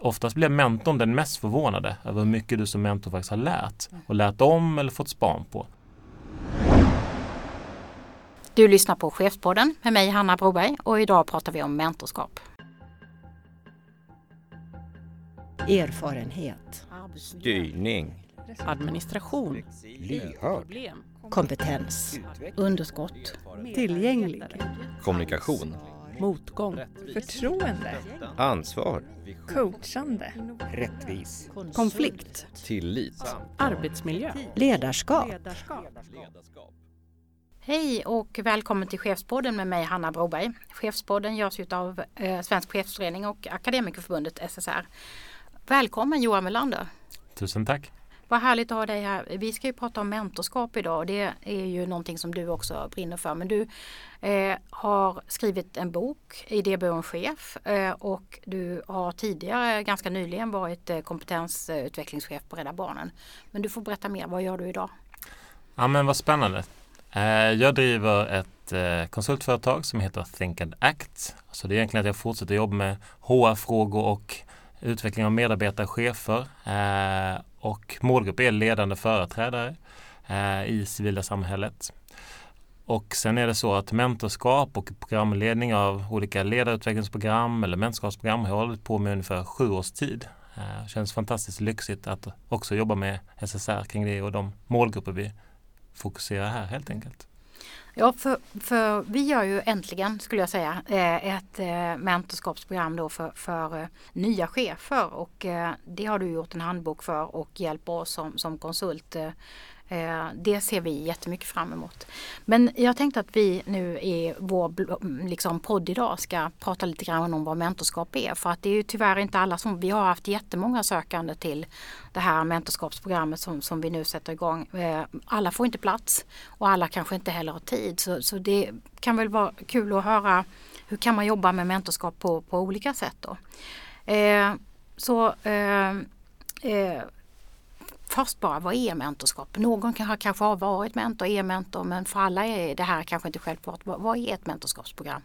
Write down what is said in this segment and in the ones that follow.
oftast blir mentorn den mest förvånade över hur mycket du som mentor faktiskt har lärt och lärt om eller fått span på. Du lyssnar på Chefspodden med mig Hanna Broberg och idag pratar vi om mentorskap. Erfarenhet. Styrning. Administration. Lyhörd. Kompetens. Underskott. Tillgänglig. Kommunikation. Motgång. Förtroende. Ansvar. Coachande. Rättvis. Konflikt. Tillit. Arbetsmiljö. Ledarskap. Hej och välkommen till Chefspodden med mig Hanna Broberg. Chefspodden görs av eh, Svensk Chefsförening och Akademikerförbundet SSR. Välkommen Johan Melander. Tusen tack! Vad härligt att ha dig här. Vi ska ju prata om mentorskap idag och det är ju någonting som du också brinner för. Men du eh, har skrivit en bok, Idéburen chef eh, och du har tidigare ganska nyligen varit eh, kompetensutvecklingschef på Rädda Barnen. Men du får berätta mer, vad gör du idag? Ja men vad spännande. Eh, jag driver ett eh, konsultföretag som heter Think and Act. Så det är egentligen att jag fortsätter jobba med HR-frågor och utveckling av medarbetare, chefer eh, och målgrupp är ledande företrädare eh, i civila samhället. Och sen är det så att mentorskap och programledning av olika ledarutvecklingsprogram eller mentorskapsprogram har jag hållit på med ungefär sju års tid. Det känns fantastiskt lyxigt att också jobba med SSR kring det och de målgrupper vi fokuserar här helt enkelt. Ja, för, för vi gör ju äntligen, skulle jag säga, eh, ett eh, mentorskapsprogram då för, för eh, nya chefer. Och det har du gjort en handbok för och hjälper oss som, som konsult Eh, det ser vi jättemycket fram emot. Men jag tänkte att vi nu i vår liksom, podd idag ska prata lite grann om vad mentorskap är. För att det är ju tyvärr inte alla som, vi har haft jättemånga sökande till det här mentorskapsprogrammet som, som vi nu sätter igång. Eh, alla får inte plats och alla kanske inte heller har tid. Så, så det kan väl vara kul att höra hur kan man jobba med mentorskap på, på olika sätt då. Eh, så eh, eh först bara, vad är mentorskap? Någon kan, kanske har varit mentor, är mentor, men för alla är det här kanske inte självklart. Vad, vad är ett mentorskapsprogram?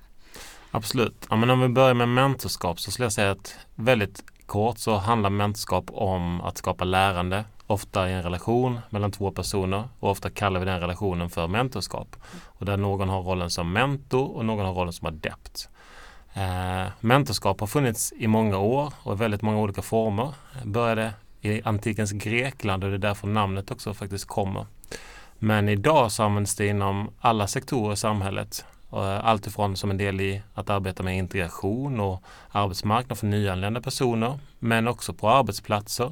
Absolut. Ja, men om vi börjar med mentorskap så skulle jag säga att väldigt kort så handlar mentorskap om att skapa lärande, ofta i en relation mellan två personer och ofta kallar vi den relationen för mentorskap. Och där någon har rollen som mentor och någon har rollen som adept. Eh, mentorskap har funnits i många år och i väldigt många olika former. Började i antikens Grekland och det är därför namnet också faktiskt kommer. Men idag så används det inom alla sektorer i samhället. Eh, Alltifrån som en del i att arbeta med integration och arbetsmarknad för nyanlända personer men också på arbetsplatser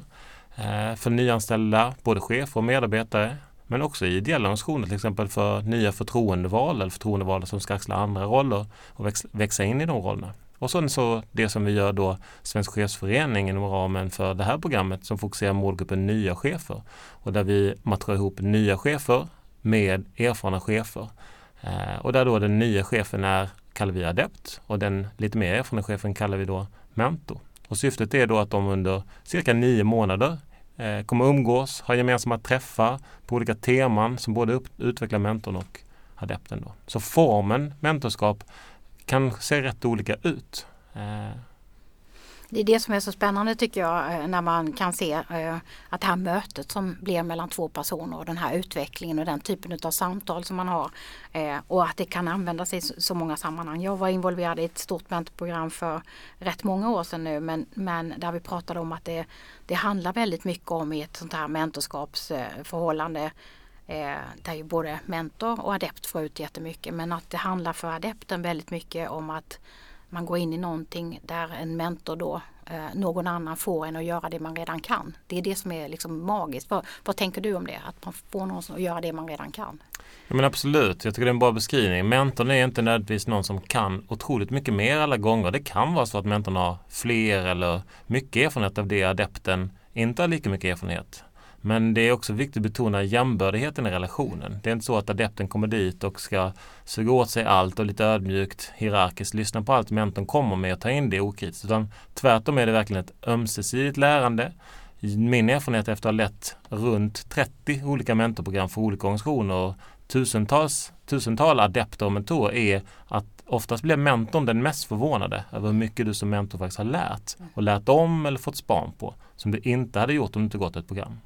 eh, för nyanställda, både chefer och medarbetare men också i ideella organisationer till exempel för nya förtroendeval eller förtroendevalda som ska axla andra roller och växa in i de rollerna. Och sen så det som vi gör då Svensk chefsförening inom ramen för det här programmet som fokuserar målgruppen nya chefer. Och där vi matchar ihop nya chefer med erfarna chefer. Eh, och där då den nya chefen är, kallar vi adept och den lite mer erfarna chefen kallar vi då mentor. Och syftet är då att de under cirka nio månader eh, kommer umgås, ha gemensamma träffar på olika teman som både upp, utvecklar mentorn och adepten. Då. Så formen mentorskap kan se rätt olika ut. Eh, det är det som är så spännande tycker jag eh, när man kan se eh, att det här mötet som blir mellan två personer och den här utvecklingen och den typen av samtal som man har och att det kan användas i så många sammanhang. Jag var involverad i ett stort mentorprogram för rätt många år sedan nu men, men där vi pratade om att det, det handlar väldigt mycket om i ett sånt här mentorskapsförhållande Eh, där ju både mentor och adept får ut jättemycket men att det handlar för adepten väldigt mycket om att man går in i någonting där en mentor då eh, någon annan får en att göra det man redan kan. Det är det som är liksom magiskt. Vad, vad tänker du om det? Att man får någon att göra det man redan kan? Ja, men absolut, jag tycker det är en bra beskrivning. Mentorn är inte nödvändigtvis någon som kan otroligt mycket mer alla gånger. Det kan vara så att mentorn har fler eller mycket erfarenhet av det adepten inte har lika mycket erfarenhet. Men det är också viktigt att betona jämbördigheten i relationen. Det är inte så att adepten kommer dit och ska suga åt sig allt och lite ödmjukt hierarkiskt lyssna på allt mentorn kommer med och ta in det okritiskt. Utan tvärtom är det verkligen ett ömsesidigt lärande. Min erfarenhet efter att ha lett runt 30 olika mentorprogram för olika organisationer och tusentals, tusental adepter och mentorer är att oftast blir mentorn den mest förvånade över hur mycket du som mentor faktiskt har lärt och lärt om eller fått span på som du inte hade gjort om du inte gått ett program.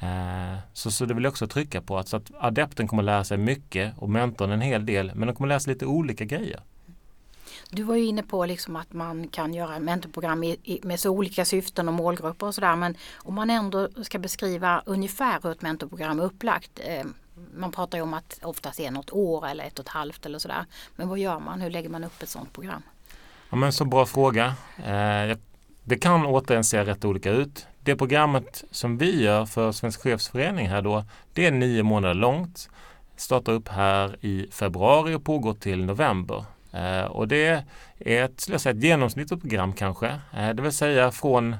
Eh, så, så det vill jag också trycka på att, så att adepten kommer lära sig mycket och mentorn en hel del men de kommer lära sig lite olika grejer. Du var ju inne på liksom att man kan göra mentorprogram i, i, med så olika syften och målgrupper och sådär men om man ändå ska beskriva ungefär hur ett mentorprogram är upplagt. Eh, man pratar ju om att oftast är något år eller ett och ett halvt eller sådär. Men vad gör man? Hur lägger man upp ett sådant program? Ja, men så bra fråga. Eh, det kan återigen se rätt olika ut. Det programmet som vi gör för Svensk chefsförening här då, det är nio månader långt. Startar upp här i februari och pågår till november. Eh, och det är ett, skulle jag säga, ett genomsnittligt program kanske. Eh, det vill säga från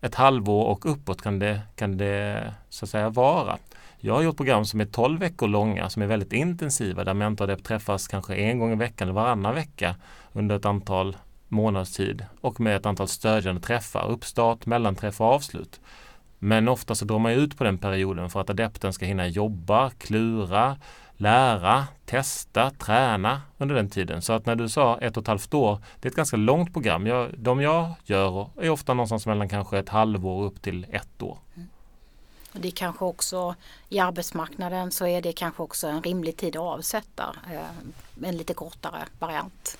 ett halvår och uppåt kan det, kan det så att säga vara. Jag har gjort program som är 12 veckor långa som är väldigt intensiva där mentorer träffas kanske en gång i veckan eller varannan vecka under ett antal månadstid och med ett antal stödjande träffar, uppstart, mellanträff och avslut. Men ofta så drar man ut på den perioden för att adepten ska hinna jobba, klura, lära, testa, träna under den tiden. Så att när du sa ett och ett halvt år, det är ett ganska långt program. Jag, de jag gör är ofta någonstans mellan kanske ett halvår upp till ett år. Mm. Och det är kanske också i arbetsmarknaden så är det kanske också en rimlig tid att avsätta eh, en lite kortare variant.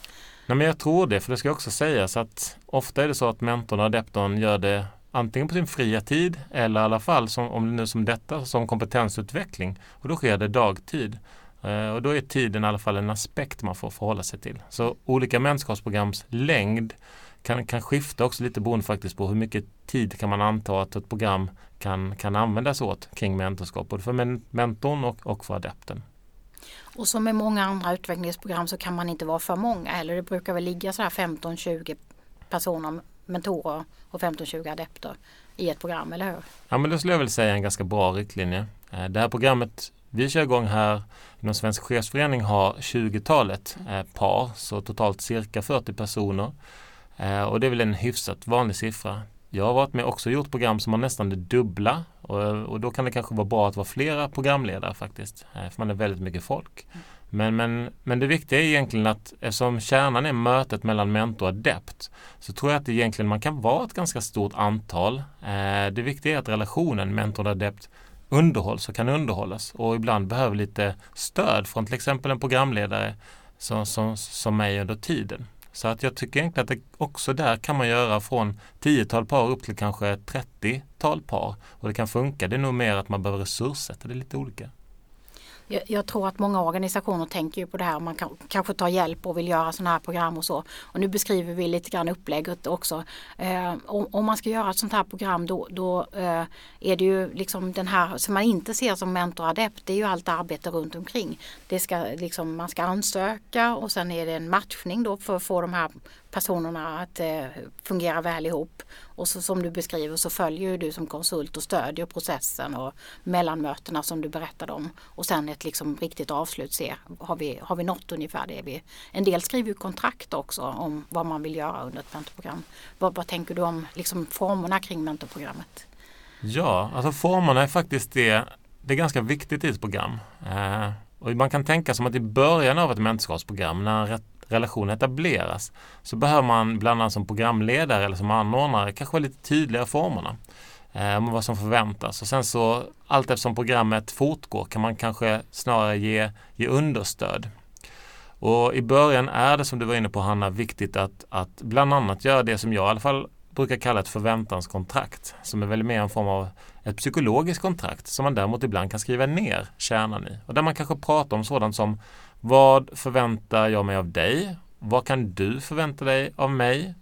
Nej, men jag tror det, för det ska också sägas att ofta är det så att mentorn och adeptorn gör det antingen på sin fria tid eller i alla fall som, om det nu som detta som kompetensutveckling och då sker det dagtid. Eh, och då är tiden i alla fall en aspekt man får förhålla sig till. Så olika mentorskapsprograms längd kan, kan skifta också lite beroende faktiskt på hur mycket tid kan man anta att ett program kan, kan användas åt kring mentorskap, både för mentorn och, och för adepten. Och som med många andra utvecklingsprogram så kan man inte vara för många eller det brukar väl ligga så här 15-20 personer, mentorer och 15-20 adepter i ett program, eller hur? Ja men det skulle jag väl säga är en ganska bra riktlinje. Eh, det här programmet vi kör igång här inom Svensk chefsförening har 20-talet eh, par, så totalt cirka 40 personer. Eh, och det är väl en hyfsat vanlig siffra. Jag har varit med och också gjort program som har nästan det dubbla och, och, då kan det kanske vara bra att vara flera programledare faktiskt. Eh, för man är väldigt mycket folk. Men, men, men det viktiga är egentligen att eftersom kärnan är mötet mellan mentor och adept så tror jag att det egentligen man kan vara ett ganska stort antal. Eh, det viktiga är att relationen mentor och adept underhålls och kan underhållas och ibland behöver lite stöd från till exempel en programledare som, som, som mig under tiden. Så att jag tycker egentligen att det också där kan man göra från 10-tal par upp till kanske 30-tal par. Och det kan funka. Det är nog mer att man behöver resurssätta det lite olika. Jag, jag, tror att många organisationer tänker på det här. Man kan, kanske tar hjälp och vill göra sådana här program och så. Och nu beskriver vi lite grann upplägget också. Eh, om, om, man ska göra ett sånt här program då, då eh, är det ju liksom den här som man inte ser som mentoradept. Det är ju allt arbete runt omkring. Det ska, liksom, man ska ansöka och sen är det en matchning då för att få de här personerna att eh, fungera väl ihop. Och så, som du beskriver så följer du som konsult och stödjer processen och mellanmötena som du berättade om. Och sen ett liksom riktigt avslut, se har vi, har vi nått ungefär det vi... En del skriver ju kontrakt också om vad man vill göra under ett mentorprogram. Vad, vad tänker du om liksom formerna kring mentorprogrammet? Ja, alltså formerna är faktiskt det, det är ganska viktigt i ett program. Eh, och man kan tänka som att i början av ett mentorskapsprogram när relation etableras så behöver man bland annat som programledare eller som anordnare kanske vara lite tydligare formerna eh, om vad som förväntas och sen så allt eftersom programmet fortgår kan man kanske snarare ge, ge understöd. Och i början är det som du var inne på Hanna viktigt att, att bland annat göra det som jag i alla fall brukar kalla ett förväntanskontrakt som är väl mer en form av ett psykologiskt kontrakt som man däremot ibland kan skriva ner kärnan i och där man kanske pratar om sådant som vad förväntar jag mig av dig? Vad kan du förvänta dig av mig?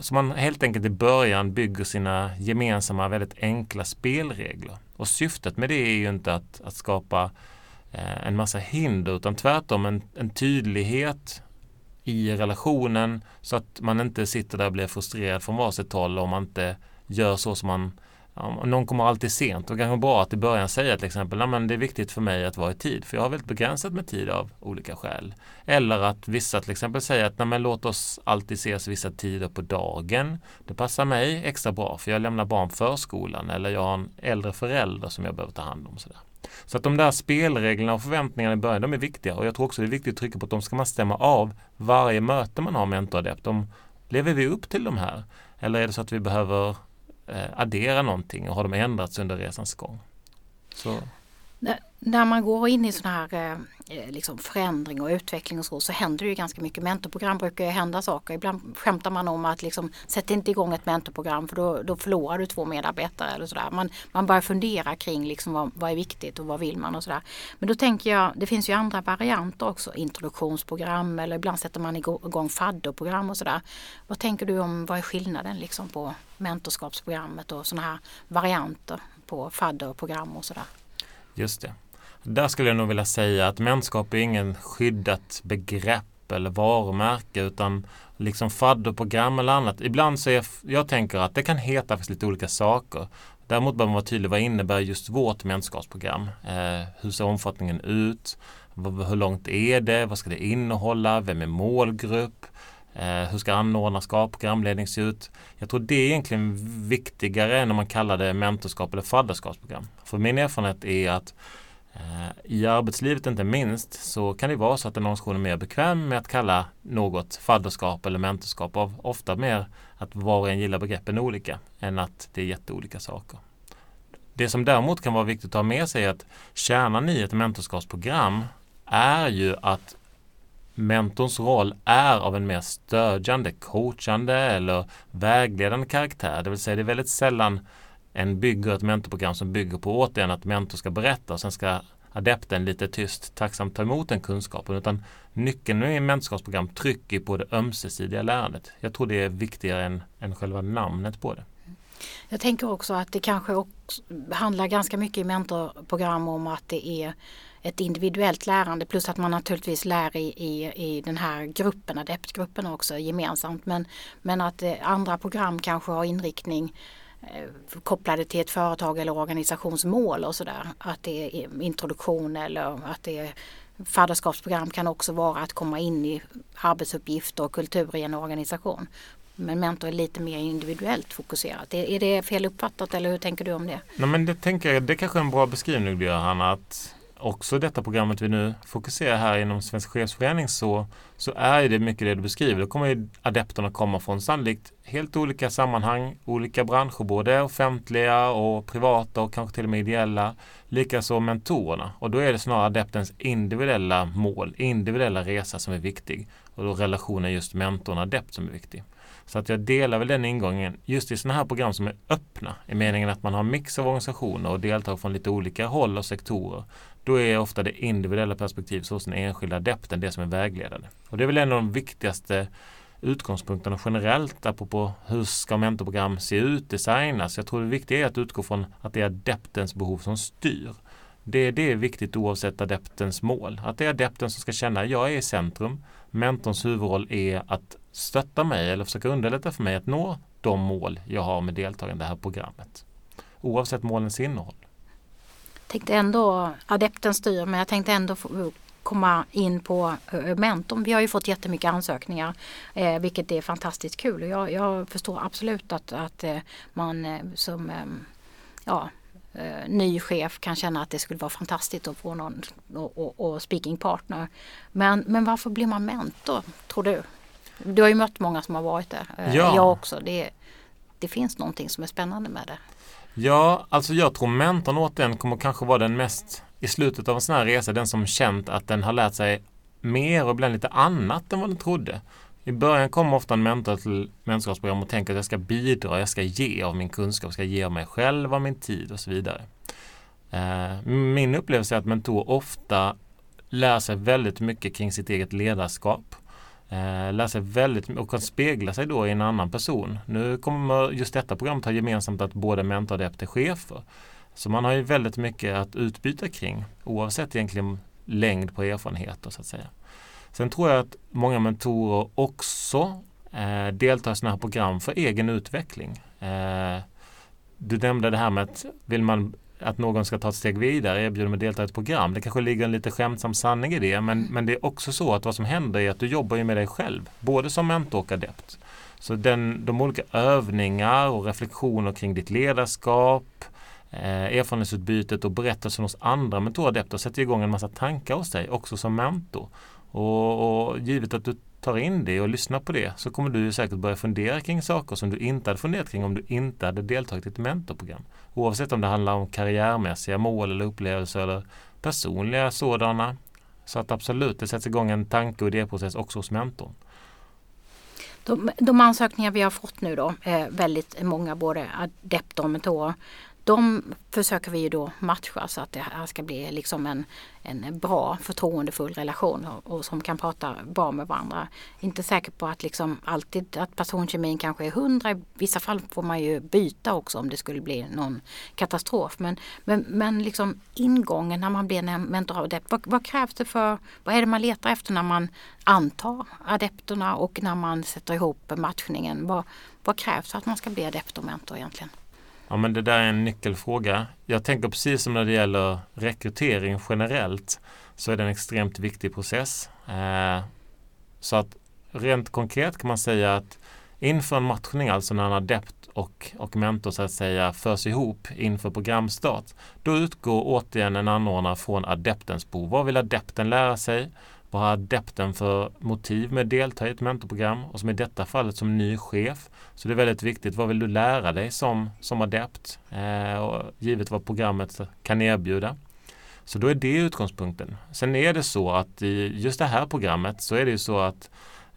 Så man helt enkelt i början bygger sina gemensamma väldigt enkla spelregler. Och syftet med det är ju inte att, att skapa eh, en massa hinder utan tvärtom en, en tydlighet i relationen så att man inte sitter där och blir frustrerad från varsitt håll om man inte gör så som man Ja, någon kommer alltid sent och kanske bra att i början säga till exempel men det är viktigt för mig att vara i tid för jag har väldigt begränsat med tid av olika skäl. Eller att vissa till exempel säger att låt oss alltid ses vissa tider på dagen. Det passar mig extra bra för jag lämnar barn förskolan eller jag har en äldre förälder som jag behöver ta hand om. Sådär. Så att de där spelreglerna och förväntningarna i början, de är viktiga och jag tror också det är viktigt att trycka på att de ska man stämma av varje möte man har med mentoradept. De, lever vi upp till de här? Eller är det så att vi behöver Eh, addera någonting och har de ändrats under resans gång? Så. När man går in i sån här eh, eh, liksom förändring och utveckling och så, så händer det ju ganska mycket. Mentorprogram brukar ju hända saker. Ibland skämtar man om att liksom, sätt inte igång ett mentorprogram för då, då förlorar du två medarbetare eller sådär. Man, man börjar fundera kring liksom vad, vad är viktigt och vad vill man och sådär. Men då tänker jag, det finns ju andra varianter också. Introduktionsprogram eller ibland sätter man igång fadderprogram och sådär. Vad tänker du om, vad är skillnaden liksom på mentorskapsprogrammet och sådana här varianter på fadderprogram och sådär? Just det. Där skulle jag nog vilja säga att mentorskap är ingen skyddat begrepp eller varumärke utan liksom fadderprogram eller annat. Ibland så är jag tänker att det kan heta faktiskt lite olika saker. Däremot bör man vara tydlig vad innebär just vårt mentorskapsprogram? Eh, hur ser omfattningen ut? Hur långt är det? Vad ska det innehålla? Vem är målgrupp? Eh, hur ska anordnarskap, programledning se ut? Jag tror det är egentligen viktigare än om man kallar det mentorskap eller fadderskapsprogram. För min erfarenhet är att eh, i arbetslivet inte minst så kan det vara så att en organisation är mer bekväm med att kalla något fadderskap eller mentorskap av ofta mer att var och en gillar begreppen olika än att det är jätteolika saker. Det som däremot kan vara viktigt att ha med sig är att kärnan i ett mentorskapsprogram är ju att mentorns roll är av en mer stödjande, coachande eller vägledande karaktär. Det vill säga det är väldigt sällan en bygger ett mentorprogram som bygger på återigen att mentor ska berätta och sen ska adepten lite tyst tacksamt ta emot den kunskapen. Utan nyckeln i mentorskapsprogram trycker på det ömsesidiga lärandet. Jag tror det är viktigare än, än själva namnet på det. Jag tänker också att det kanske också handlar ganska mycket i mentorprogram om att det är ett individuellt lärande plus att man naturligtvis lär i, i, i den här gruppen, adeptgruppen också gemensamt. Men, men att eh, andra program kanske har inriktning eh, kopplade till ett företag eller organisationsmål och sådär. Att det är introduktion eller att det är fadderskapsprogram kan också vara att komma in i arbetsuppgifter och kultur i en organisation. Men mentor är lite mer individuellt fokuserat. Är, är det fel uppfattat eller hur tänker du om det? Nej, men det tänker jag, det kanske är en bra beskrivning du gör Hanna. Att också detta programmet vi nu fokuserar här inom Svensk chefsförening så, så är det mycket det du beskriver. Då kommer ju adepterna komma från sannolikt helt olika sammanhang, olika branscher, både offentliga och privata och kanske till och med ideella. Likaså mentorerna. Och då är det snarare adeptens individuella mål, individuella resa som är viktig. Och då relationen just mentorn-adept som är viktig. Så att jag delar väl den ingången just i sådana här program som är öppna i meningen att man har en mix av organisationer och deltar från lite olika håll och sektorer. Då är ofta det individuella perspektivet hos den enskilda adepten det som är vägledande. Och det är väl en av de viktigaste utgångspunkterna generellt apropå hur ska mentorprogram se ut, designas. Jag tror det viktiga är att utgå från att det är adeptens behov som styr. Det, det är viktigt oavsett adeptens mål. Att det är adepten som ska känna att jag är i centrum. Mentorns huvudroll är att stötta mig eller försöka underlätta för mig att nå de mål jag har med deltagande i det här programmet. Oavsett målens innehåll. Tänkte ändå, adepten styr, men jag tänkte ändå komma in på eh, mentorn. Vi har ju fått jättemycket ansökningar eh, vilket är fantastiskt kul. Jag, jag förstår absolut att, att eh, man som ja, ny chef kan känna att det skulle vara fantastiskt att få någon och, och, och speaking partner. Men, men varför blir man mentor tror du? Du har ju mött många som har varit där. Eh, ja. Jag också. Det, det finns någonting som är spännande med det. Ja, alltså jag tror mentorn återigen kommer kanske vara den mest i slutet av en sån här resa, den som känt att den har lärt sig mer och ibland lite annat än vad den trodde. I början kommer ofta en mentor till mentorskapsprogram och tänker att jag ska bidra, jag ska ge av min kunskap, jag ska ge av mig själv, av min tid och så vidare. Eh, min upplevelse är att mentor ofta lär sig väldigt mycket kring sitt eget ledarskap eh, lär sig väldigt och kan spegla sig då i en annan person. Nu kommer just detta programmet ha gemensamt att både mentor och adept är chefer. Så man har ju väldigt mycket att utbyta kring oavsett egentligen längd på erfarenheter så att säga. Sen tror jag att många mentorer också eh, deltar i sådana här program för egen utveckling. Eh, du nämnde det här med att vill man att någon ska ta ett steg vidare, erbjuder mig att delta i ett program. Det kanske ligger en lite skämtsam sanning i det men, mm. men det är också så att vad som händer är att du jobbar ju med dig själv, både som mentor och adept. Så den, de olika övningar och reflektioner kring ditt ledarskap, eh, erfarenhetsutbytet och berättelsen hos andra mentoradepter sätter igång en massa tankar hos dig också som mentor. Och, och givet att du tar in det och lyssnar på det så kommer du säkert börja fundera kring saker som du inte hade funderat kring om du inte hade deltagit i ett mentorprogram. Oavsett om det handlar om karriärmässiga mål eller upplevelser eller personliga sådana. Så att absolut, det sätts igång en tanke och idéprocess också hos mentorn. De, de ansökningar vi har fått nu då, eh, väldigt många både adepter och mentorer, de försöker vi ju då matcha så att det här ska bli liksom en, en bra förtroendefull relation och, och som kan prata bra med varandra. Inte säker på att liksom alltid att personkemin kanske är hundra. I vissa fall får man ju byta också om det skulle bli någon katastrof. Men, men, men liksom ingången när man blir en mentor av adept. Vad, vad krävs det för, vad är det man letar efter när man antar adepterna och när man sätter ihop matchningen? Vad, vad krävs för att man ska bli adept och mentor egentligen? Ja men det där är en nyckelfråga. Jag tänker precis som när det gäller rekrytering generellt så är det en extremt viktig process. Eh, så att rent konkret kan man säga att inför en matchning, alltså när en adept och, och mentor så att säga förs ihop inför programstart, då utgår återigen en anordnare från adeptens behov. Vad vill adepten lära sig? Vad har adepten för motiv med att delta i ett mentorprogram? Och som i detta fallet som ny chef. Så det är väldigt viktigt. Vad vill du lära dig som, som adept? Eh, och givet vad programmet kan erbjuda. Så då är det utgångspunkten. Sen är det så att i just det här programmet så är det ju så att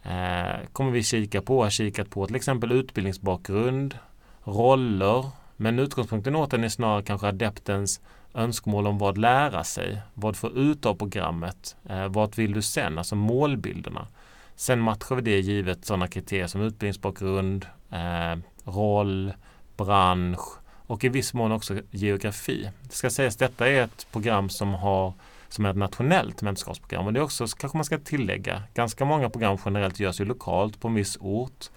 eh, kommer vi kika på, har kikat på till exempel utbildningsbakgrund, roller, men utgångspunkten åt den är snarare kanske adeptens önskemål om vad lära sig, vad få ut av programmet, eh, vad vill du sen, alltså målbilderna. Sen matchar vi det givet sådana kriterier som utbildningsbakgrund, eh, roll, bransch och i viss mån också geografi. Det ska sägas detta är ett program som har som är ett nationellt mentorskapsprogram och det är också, kanske man ska tillägga, ganska många program generellt görs ju lokalt på en viss ort.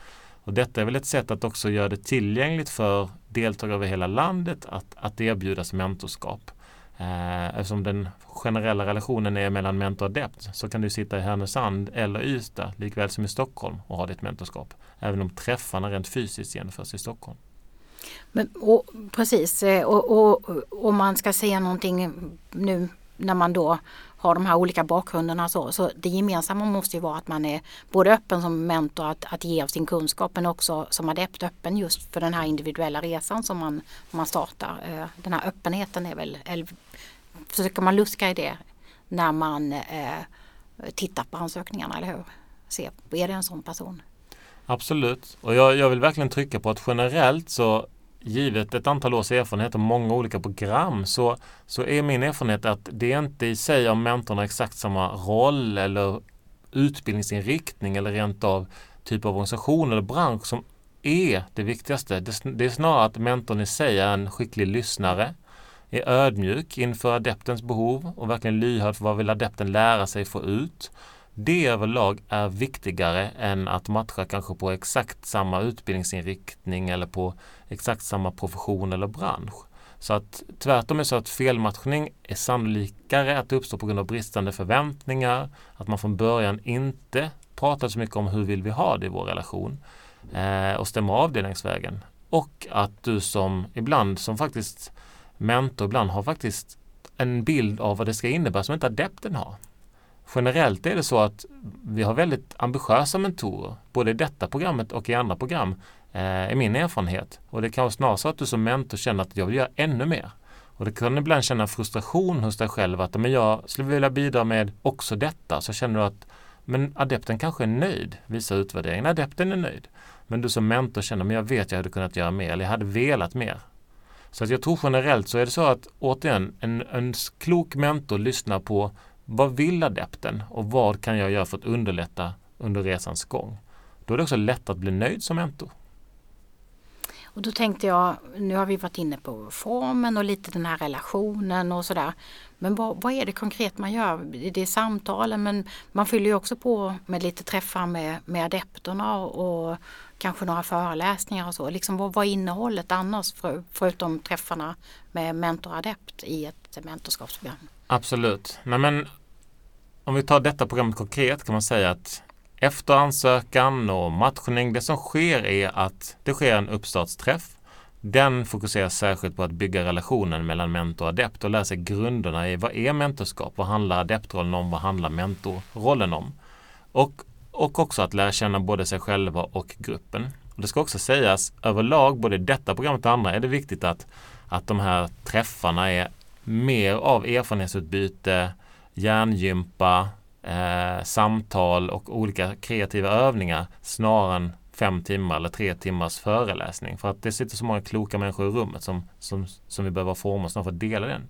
Och detta är väl ett sätt att också göra det tillgängligt för deltagare över hela landet att, att erbjudas mentorskap. Eh, eftersom den generella relationen är mellan mentor och adept så kan du sitta i Härnösand eller Ystad likväl som i Stockholm och ha ditt mentorskap. Även om träffarna rent fysiskt genomförs i Stockholm. Men, och, precis, eh, och, om man ska säga någonting nu när man då har de här olika bakgrunderna så, så det gemensamma måste ju vara att man är både öppen som mentor att, att ge av sin kunskap men också som adept öppen just för den här individuella resan som man, man startar. Eh, den här öppenheten är väl, eller, försöker man luska i det när man eh, tittar på ansökningarna, eller hur? Se, är det en sån person? Absolut, och jag, jag vill verkligen trycka på att generellt så givet ett antal års erfarenhet och många olika program så, så är min erfarenhet att det är inte i sig om mentorn har exakt samma roll eller utbildningsinriktning eller rent av typ av organisation eller bransch som är det viktigaste. Det, det är snarare att mentorn i sig är en skicklig lyssnare, är ödmjuk inför adeptens behov och verkligen lyhörd för vad vill adepten lära sig få ut det överlag är viktigare än att matcha kanske på exakt samma utbildningsinriktning eller på exakt samma profession eller bransch. Så att tvärtom är så att felmatchning är sannolikare att det uppstår på grund av bristande förväntningar, att man från början inte pratar så mycket om hur vill vi ha det i vår relation eh, och stämmer av det längs vägen. Och att du som ibland som faktiskt mentor ibland har faktiskt en bild av vad det ska innebära som inte adepten har generellt är det så att vi har väldigt ambitiösa mentorer, både i detta programmet och i andra program, eh, är min erfarenhet. Och det kan vara snarare så att du som mentor känner att jag vill göra ännu mer. Och det kan ibland känna frustration hos dig själv att men jag skulle vilja bidra med också detta. Så känner du att men adepten kanske är nöjd, visar utvärderingen. Adepten är nöjd. Men du som mentor känner att jag vet att jag hade kunnat göra mer eller jag hade velat mer. Så att jag tror generellt så är det så att återigen en, en klok mentor lyssnar på vad vill adepten och vad kan jag göra för att underlätta under resans gång? Då är det också lätt att bli nöjd som mentor. Och då tänkte jag, nu har vi varit inne på formen och lite den här relationen och sådär. Men vad, vad är det konkret man gör? Det är samtalen men man fyller ju också på med lite träffar med, med adepterna och, och kanske några föreläsningar och så. Liksom vad var innehållet annars för, förutom träffarna med mentor och adept i ett mentorskapsprogram? Absolut. Nej, men om vi tar detta programmet konkret kan man säga att efter ansökan och matchning, det som sker är att det sker en uppstartsträff Den fokuserar särskilt på att bygga relationen mellan mentor och adept och lära sig grunderna i vad är mentorskap? Vad handlar adeptrollen om? Vad handlar mentorrollen om? Och, och också att lära känna både sig själva och gruppen. Och det ska också sägas överlag, både i detta programmet och andra, är det viktigt att, att de här träffarna är mer av erfarenhetsutbyte, hjärngympa, eh, samtal och olika kreativa övningar snarare än fem timmar eller tre timmars föreläsning. För att det sitter så många kloka människor i rummet som, som, som vi behöver forma för att dela den.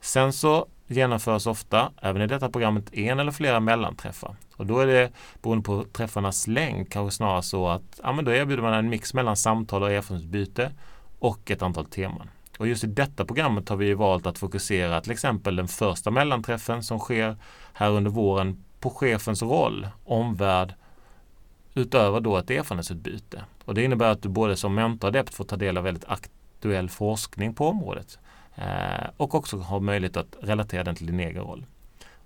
Sen så genomförs ofta, även i detta programmet, en eller flera mellanträffar. Och då är det beroende på träffarnas längd kanske snarare så att ja, men då erbjuder man en mix mellan samtal och erfarenhetsbyte och ett antal teman. Och just i detta programmet har vi valt att fokusera till exempel den första mellanträffen som sker här under våren på chefens roll, omvärld, utöver då ett erfarenhetsutbyte. Och det innebär att du både som mentor och adept får ta del av väldigt aktuell forskning på området eh, och också har möjlighet att relatera den till din egen roll.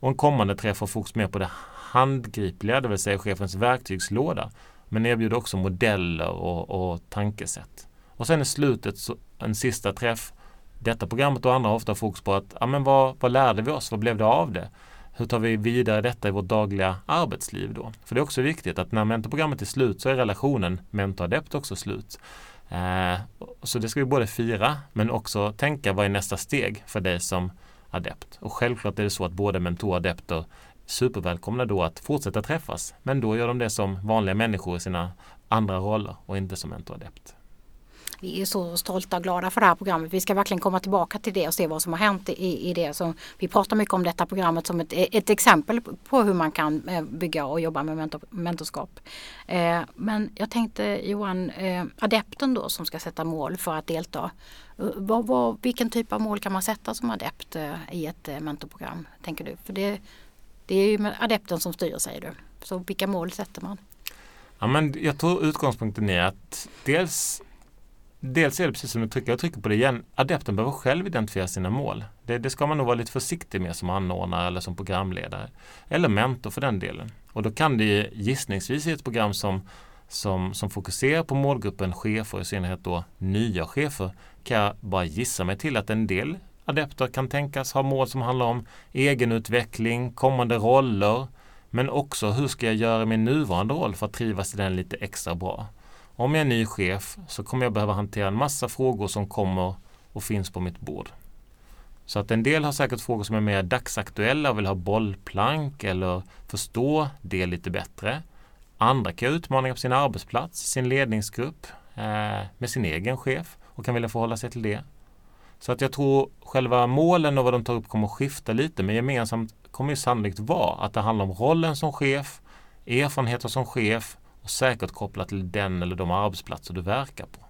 Och en kommande träff har fokus mer på det handgripliga, det vill säga chefens verktygslåda, men erbjuder också modeller och, och tankesätt. Och sen i slutet så en sista träff. Detta programmet och andra har ofta fokus på att ja, men vad, vad lärde vi oss? Vad blev det av det? Hur tar vi vidare detta i vårt dagliga arbetsliv då? För det är också viktigt att när mentorprogrammet är slut så är relationen mentor-adept också slut. Eh, så det ska vi både fira men också tänka vad är nästa steg för dig som adept. Och självklart är det så att både mentor och adepter supervälkomna då att fortsätta träffas. Men då gör de det som vanliga människor i sina andra roller och inte som mentor och vi är så stolta och glada för det här programmet. Vi ska verkligen komma tillbaka till det och se vad som har hänt i, i det. Så vi pratar mycket om detta programmet som ett, ett exempel på hur man kan eh, bygga och jobba med mentor, mentorskap. Eh, men jag tänkte Johan, eh, adepten då som ska sätta mål för att delta. Eh, vad, vad, vilken typ av mål kan man sätta som adept eh, i ett eh, mentorprogram, tänker du? För det, det är ju adepten som styr säger du. Så vilka mål sätter man? Ja, men jag tror utgångspunkten är att dels Dels är det precis som du trycker, jag trycker på det igen, adepten behöver själv identifiera sina mål. Det, det, ska man nog vara lite försiktig med som anordnare eller som programledare. Eller mentor för den delen. Och då kan det gissningsvis i ett program som, som, som fokuserar på målgruppen chefer, i synnerhet då nya chefer, kan jag bara gissa mig till att en del adepter kan tänkas ha mål som handlar om egenutveckling, kommande roller, men också hur ska jag göra min nuvarande roll för att trivas i den lite extra bra. Om jag är ny chef så kommer jag behöva hantera en massa frågor som kommer och finns på mitt bord. Så att en del har säkert frågor som är mer dagsaktuella och vill ha bollplank eller förstå det lite bättre. Andra kan ha utmaningar på sin arbetsplats, sin ledningsgrupp, eh, med sin egen chef och kan vilja förhålla sig till det. Så att jag tror själva målen och vad de tar upp kommer att skifta lite men gemensamt kommer ju sannolikt vara att det handlar om rollen som chef, erfarenheter som chef och säkert kopplat till den eller de arbetsplatser du verkar på.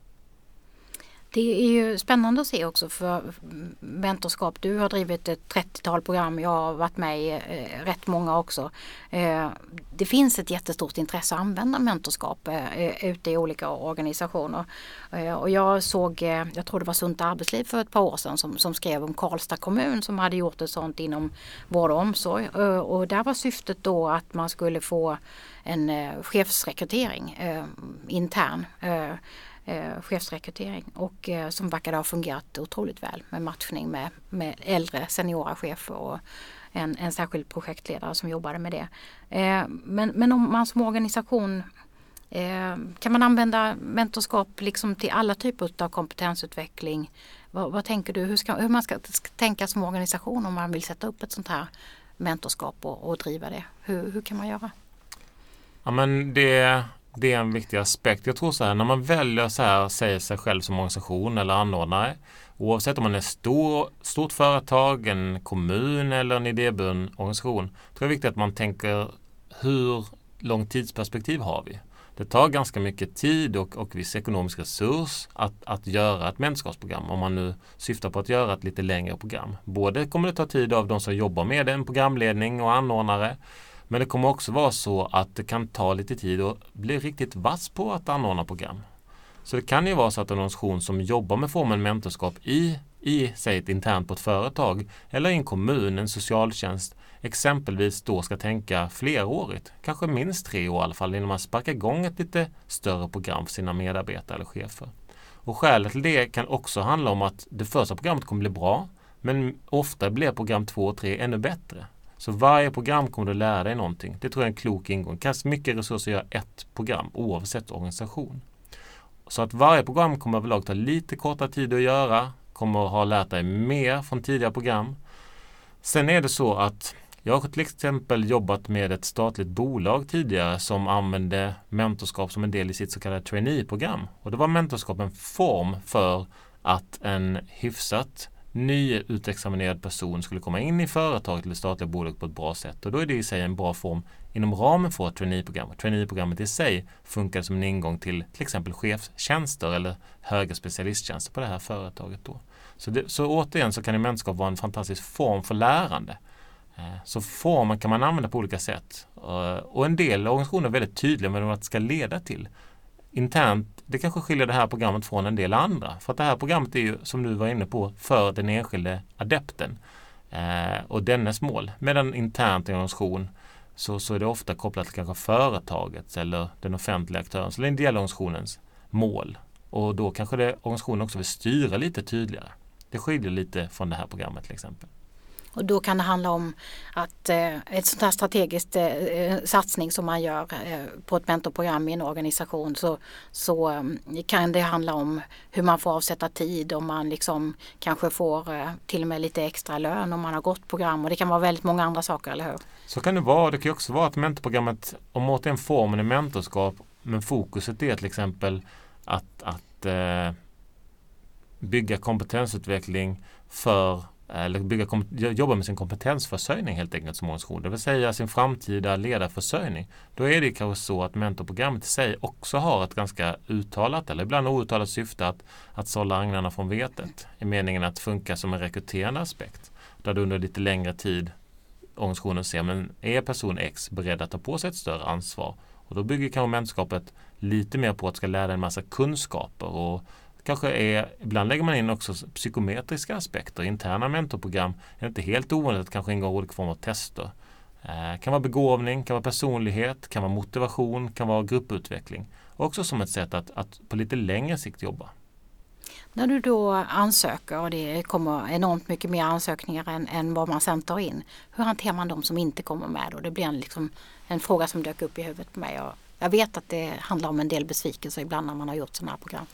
Det är ju spännande att se också för mentorskap. Du har drivit ett 30-tal program, jag har varit med i eh, rätt många också. Eh, det finns ett jättestort intresse att använda mentorskap eh, eh ute i olika organisationer. Eh, och jag såg, eh, jag tror det var Sunt Arbetsliv för ett par år sedan som, som skrev om Karlstad kommun som hade gjort ett sånt inom vård och omsorg. Eh, och där var syftet då att man skulle få en chefsrekrytering intern eh, chefsrekrytering och eh, som verkade ha fungerat otroligt väl med matchning med, med äldre seniora chefer och en, en särskild projektledare som jobbade med det. Eh, men, men om man som organisation eh, kan man använda mentorskap liksom till alla typer av kompetensutveckling? Vad, vad tänker du hur, ska, hur man ska, ska tänka som organisation om man vill sätta upp ett sånt här mentorskap och, och driva det? Hur, hur kan man göra? Ja men det det är en viktig aspekt. Jag tror så här, när man väljer så här, säger sig själv som organisation eller anordnare, oavsett om man är stor, stort företag, en kommun eller en idéburen organisation, tror jag det är viktigt att man tänker hur långt tidsperspektiv har vi? Det tar ganska mycket tid och, och viss ekonomisk resurs att, att göra ett mentorskapsprogram om man nu syftar på att göra ett lite längre program. Både kommer det ta tid av de som jobbar med det, en programledning och anordnare men det kommer också vara så att det kan ta lite tid att bli riktigt vass på att anordna program. Så det kan ju vara så att en organisation som jobbar med formen mentorskap i, i säg ett internt på ett företag eller i en kommun, en socialtjänst, exempelvis då ska tänka flerårigt, kanske minst tre år i alla fall, innan man sparkar igång ett lite större program för sina medarbetare eller chefer. Och skälet till det kan också handla om att det första programmet kommer bli bra men ofta blir program två och tre ännu bättre. Så varje program kommer du lära dig någonting. Det tror jag är en klok ingång. Kast mycket resurser att göra ett program oavsett organisation. Så att varje program kommer överlag ta lite kortare tid att göra, kommer att ha lärt dig mer från tidigare program. Sen är det så att jag har till exempel jobbat med ett statligt bolag tidigare som använde mentorskap som en del i sitt så kallade trainee-program. Och då var mentorskap en form för att en hyfsat nyutexaminerad person skulle komma in i företaget eller statliga bolag på ett bra sätt. Och då är det i sig en bra form inom ramen för ett traineeprogram. Traineeprogrammet i sig funkar som en ingång till till exempel chefstjänster eller höga specialisttjänster på det här företaget. Då. Så, det, så återigen så kan mentorskap vara en fantastisk form för lärande. Eh, så formen kan man använda på olika sätt. Eh, och en del organisationer är väldigt tydliga med vad det ska leda till. Internt, det kanske skiljer det här programmet från en del andra. För att det här programmet är ju, som du var inne på, för den enskilde adepten eh, och dennes mål. Medan internt i en organisation så, så är det ofta kopplat till kanske företagets eller den offentliga aktörens eller den ideella organisationens mål. Och då kanske det, organisationen också vill styra lite tydligare. Det skiljer lite från det här programmet till exempel. Och då kan det handla om att eh, ett sånt här strategiskt eh, eh, satsning som man gör eh, på ett mentorprogram i en organisation så, så eh, kan det handla om hur man får avsätta tid om man liksom kanske får eh, till och med lite extra lön om man har gått program och det kan vara väldigt många andra saker, eller hur? Så kan det vara. Det kan också vara att mentorprogrammet, om återigen formen är mentorskap men fokuset är till exempel att, att eh, bygga kompetensutveckling för Eh, eller bygga, jobba med sin kompetensförsörjning helt enkelt som organisation. Det vill säga sin framtida ledarförsörjning. Då är det kanske så att mentorprogrammet i sig också har ett ganska uttalat eller ibland outtalat syfte att, att sålla agnarna från vetet. I meningen att funka som en rekryterande aspekt. Där du under lite längre tid organisationen ser, men är person X beredd att ta på sig ett större ansvar? Och då bygger kanske mentorskapet lite mer på att ska lära dig en massa kunskaper och kanske är, ibland lägger man in också psykometriska aspekter. Interna mentorprogram är inte helt ovanligt att kanske ingå olika former av tester. Eh, kan vara begåvning, kan vara personlighet, kan vara motivation, kan vara grupputveckling. Också som ett sätt att, att på lite längre sikt jobba. När du då ansöker och det kommer enormt mycket mer ansökningar än, än vad man sen tar in. Hur hanterar man de som inte kommer med? Och det blir en, liksom, en fråga som dök upp i huvudet på mig. Och jag vet att det handlar om en del besvikelser ibland när man har gjort sådana här program.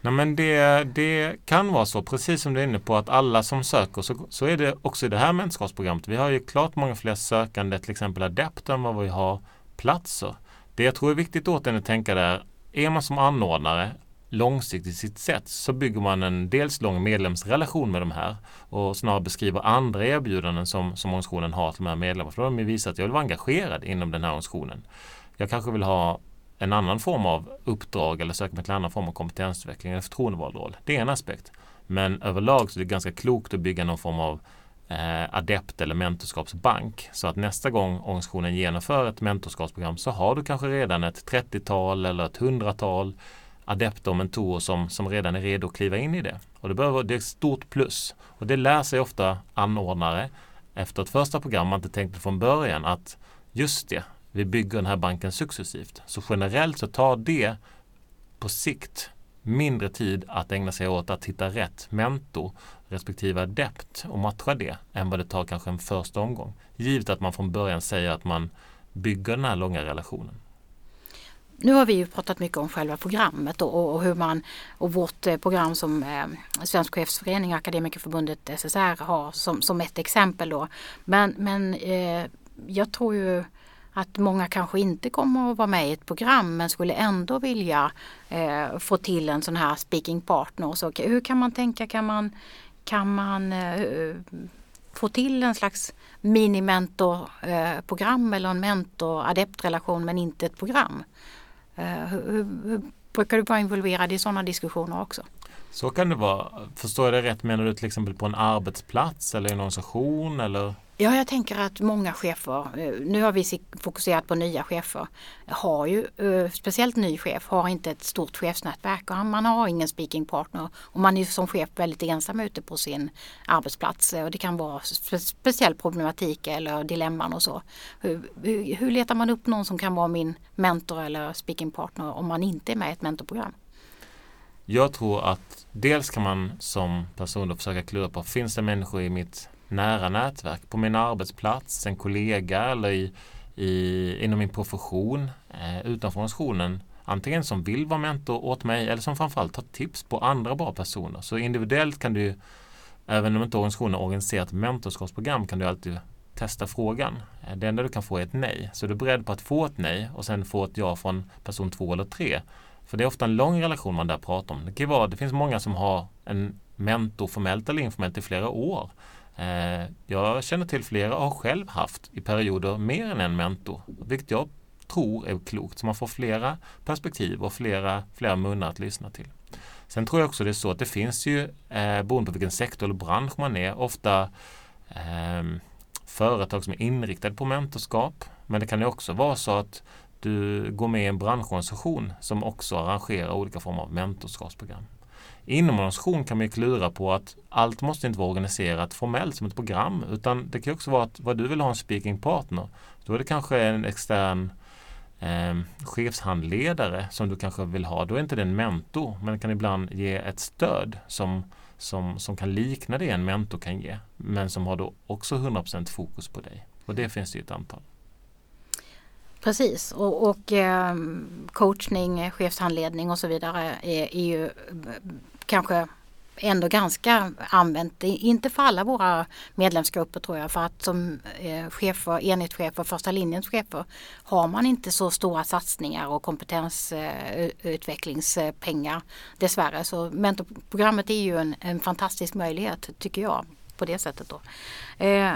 Nej, men det, det kan vara så, precis som du är inne på, att alla som söker så, så är det också i det här mentorskapsprogrammet. Vi har ju klart många fler sökande, till exempel adepter, än vad vi har platser. Det jag tror är viktigt åt att tänka där, är man som anordnare långsiktigt i sitt sätt så bygger man en dels lång medlemsrelation med de här och snarare beskriver andra erbjudanden som, som organisationen har till de här medlemmarna. För då har de visat att jag vill vara engagerad inom den här organisationen. Jag kanske vill ha en annan form av uppdrag eller söka mig till en annan form av kompetensutveckling eller förtroendevald roll. Det är en aspekt. Men överlag så är det ganska klokt att bygga någon form av eh, adept eller mentorskapsbank. Så att nästa gång organisationen genomför ett mentorskapsprogram så har du kanske redan ett 30-tal eller ett hundratal adepter och mentorer som, som redan är redo att kliva in i det. Och det, behöver, det är ett stort plus. Och det lär sig ofta anordnare efter ett första program man inte tänkte från början att just det, vi bygger den här banken successivt. Så generellt så tar det på sikt mindre tid att ägna sig åt att hitta rätt mentor respektive adept och matcha det än vad det tar kanske en första omgång. Givet att man från början säger att man bygger den här långa relationen. Nu har vi ju pratat mycket om själva programmet och, och hur man och vårt eh, program som eh, Svensk chefsförening och Akademikerförbundet SSR har som, som ett exempel då. Men, men eh, jag tror ju att många kanske inte kommer att vara med i ett program men skulle ändå vilja eh, få till en sån här speaking partner. Så, hur kan man tänka? Kan man, kan man eh, få till en slags mini mentorprogram eh, eller en mentor-adept-relation men inte ett program? Eh, hur, hur, brukar du vara involverad i sådana diskussioner också? Så kan det vara. Förstår jag det rätt? Menar du till exempel på en arbetsplats eller i en organisation? Eller? Ja, jag tänker att många chefer, eh, nu har vi fokuserat på nya chefer, har ju, eh, speciellt ny chef, har inte ett stort chefsnätverk och man har ingen speaking partner och man är som chef väldigt ensam ute på sin arbetsplats och det kan vara speciell problematik eller dilemman och så. Hur, hur letar man upp någon som kan vara min mentor eller speaking partner om man inte är med i ett mentorprogram? Jag tror att dels kan man som person då försöka klura på, finns det människor i mitt nära nätverk, på min arbetsplats, en kollega eller i, i, inom min profession, eh, utanför organisationen, antingen som vill vara mentor åt mig eller som framförallt tar tips på andra bra personer. Så individuellt kan du, även om inte organisationen har organiserat mentorskapsprogram, kan du alltid testa frågan. Eh, det enda du kan få är ett nej. Så du är beredd på att få ett nej och sen få ett ja från person två eller tre. För det är ofta en lång relation man där pratar om. Det, kan vara, det finns många som har en mentor formellt eller informellt i flera år. Eh, jag känner till flera och har själv haft i perioder mer än en mentor. Vilket jag tror är klokt. Så man får flera perspektiv och flera, flera munnar att lyssna till. Sen tror jag också det är så att det finns ju, eh, beroende på vilken sektor eller bransch man är, ofta eh, företag som är inriktade på mentorskap. Men det kan ju också vara så att du går med i en branschorganisation som också arrangerar olika former av mentorskapsprogram. Inom en organisation kan man ju klura på att allt måste inte vara organiserat formellt som ett program utan det kan också vara att vad du vill ha en speaking partner. Då är det kanske en extern eh, chefshandledare som du kanske vill ha. Då är inte det en mentor men kan ibland ge ett stöd som, som, som kan likna det en mentor kan ge. Men som har då också 100% fokus på dig. Och det finns det ju ett antal. Precis och, och eh, coachning, chefshandledning och så vidare är, är ju eh, kanske ändå ganska använt. Inte för alla våra medlemsgrupper tror jag för att som eh, chefer, enhetschefer, första linjens chefer har man inte så stora satsningar och kompetensutvecklingspengar eh, dessvärre. Så mentorprogrammet är ju en, en fantastisk möjlighet tycker jag på det sättet då. Eh,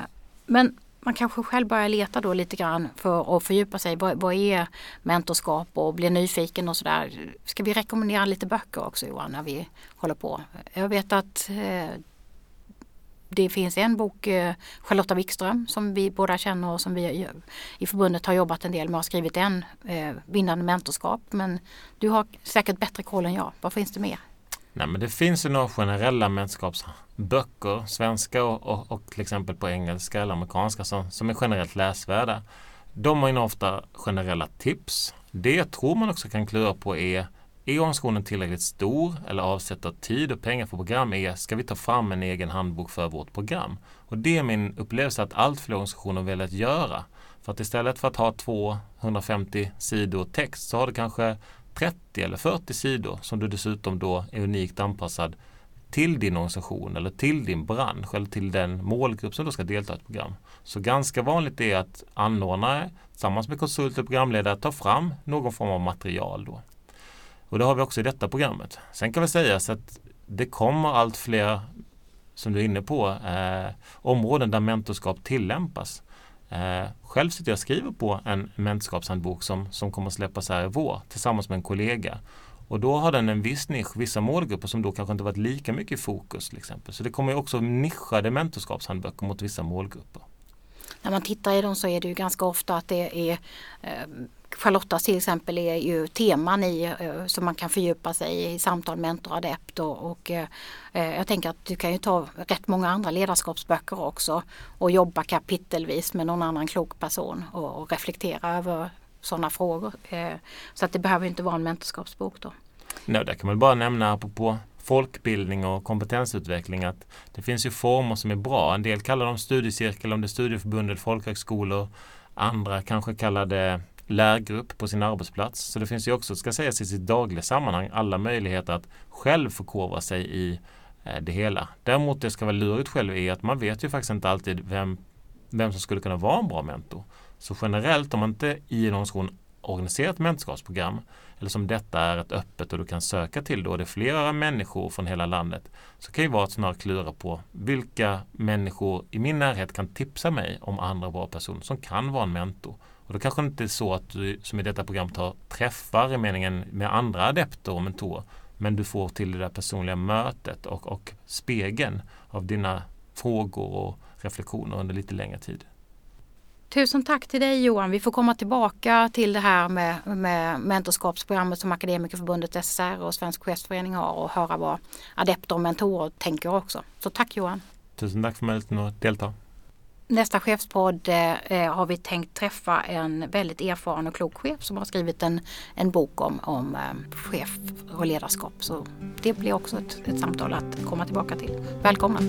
men man kanske själv börjar leta då lite grann för att fördjupa sig. Vad, vad är mentorskap och bli nyfiken och sådär. Ska vi rekommendera lite böcker också Johan när vi håller på? Jag vet att eh, det finns en bok, eh, Charlotta Wikström, som vi båda känner och som vi eh, i förbundet har jobbat en del med och skrivit en, eh, Vinnande mentorskap. Men du har säkert bättre koll än jag. Vad finns det mer? Nej, men det finns ju några generella mänskapsböcker, svenska och, och, och, till exempel på engelska eller amerikanska som, som är generellt läsvärda. De har ofta generella tips. Det jag tror man också kan klura på är är organisationen tillräckligt stor eller avsätter tid och pengar för program är ska vi ta fram en egen handbok för vårt program? Och det är min upplevelse att allt fler organisationer väljer att göra. För att istället för att ha 250 sidor text så har du kanske 30 eller 40 sidor som du dessutom då är unikt anpassad till din organisation eller till din bransch eller till den målgrupp som då ska delta i ett program. Så ganska vanligt är att anordnare tillsammans med konsulter och programledare tar fram någon form av material. Då. Och det har vi också i detta programmet. Sen kan vi säga så att det kommer allt fler, som du är inne på, eh, områden där mentorskap tillämpas. Eh, själv sitter jag och skriver på en mentorskapshandbok som, som kommer att släppas här i vår tillsammans med en kollega. Och då har den en viss nisch, vissa målgrupper som då kanske inte varit lika mycket i fokus till exempel. Så det kommer också nischade mentorskapshandböcker mot vissa målgrupper. När man tittar i dem så är det ju ganska ofta att det är eh, Charlottas till exempel är ju teman i eh, som man kan fördjupa sig i, i samtal mentor adept och, och eh, eh, jag tänker att du kan ju ta rätt många andra ledarskapsböcker också och jobba kapitelvis med någon annan klok person och, och reflektera över sådana frågor. Eh, så att det behöver inte vara en mentorskapsbok då. Nej, där kan man bara nämna apropå folkbildning och kompetensutveckling att det finns ju former som är bra. En del kallar dem studiecirkel om det är studieförbundet, folkhögskolor. Andra kanske kallar det lärgrupp på sin arbetsplats. Så det finns ju också, ska sägas i sitt dagliga sammanhang, alla möjligheter att själv förkovra sig i eh, det hela. Däremot det ska vara lurigt själv är att man vet ju faktiskt inte alltid vem, vem som skulle kunna vara en bra mentor. Så generellt om man inte i en organisation organiserat mentorskapsprogram eller som detta är ett öppet och du kan söka till då och det är flera människor från hela landet så kan ju vara att snarare klura på vilka människor i min närhet kan tipsa mig om andra bra personer som kan vara en mentor. Och då kanske det inte är så att du som i detta program tar träffar i meningen med andra adepter och mentorer. Men du får till det där personliga mötet och, och spegeln av dina frågor och reflektioner under lite längre tid. Tusen tack till dig Johan. Vi får komma tillbaka till det här med, med mentorskapsprogrammet som Akademikerförbundet SSR och Svensk chefsförening har och höra vad adepter och mentorer tänker också. Så tack Johan. Tusen tack för möjligheten att delta nästa chefspodd eh, eh, har vi tänkt träffa en väldigt erfaren och klok chef som har skrivit en, en bok om, om eh, chef och ledarskap. Så det blir också ett, ett samtal att komma tillbaka till. Välkomna!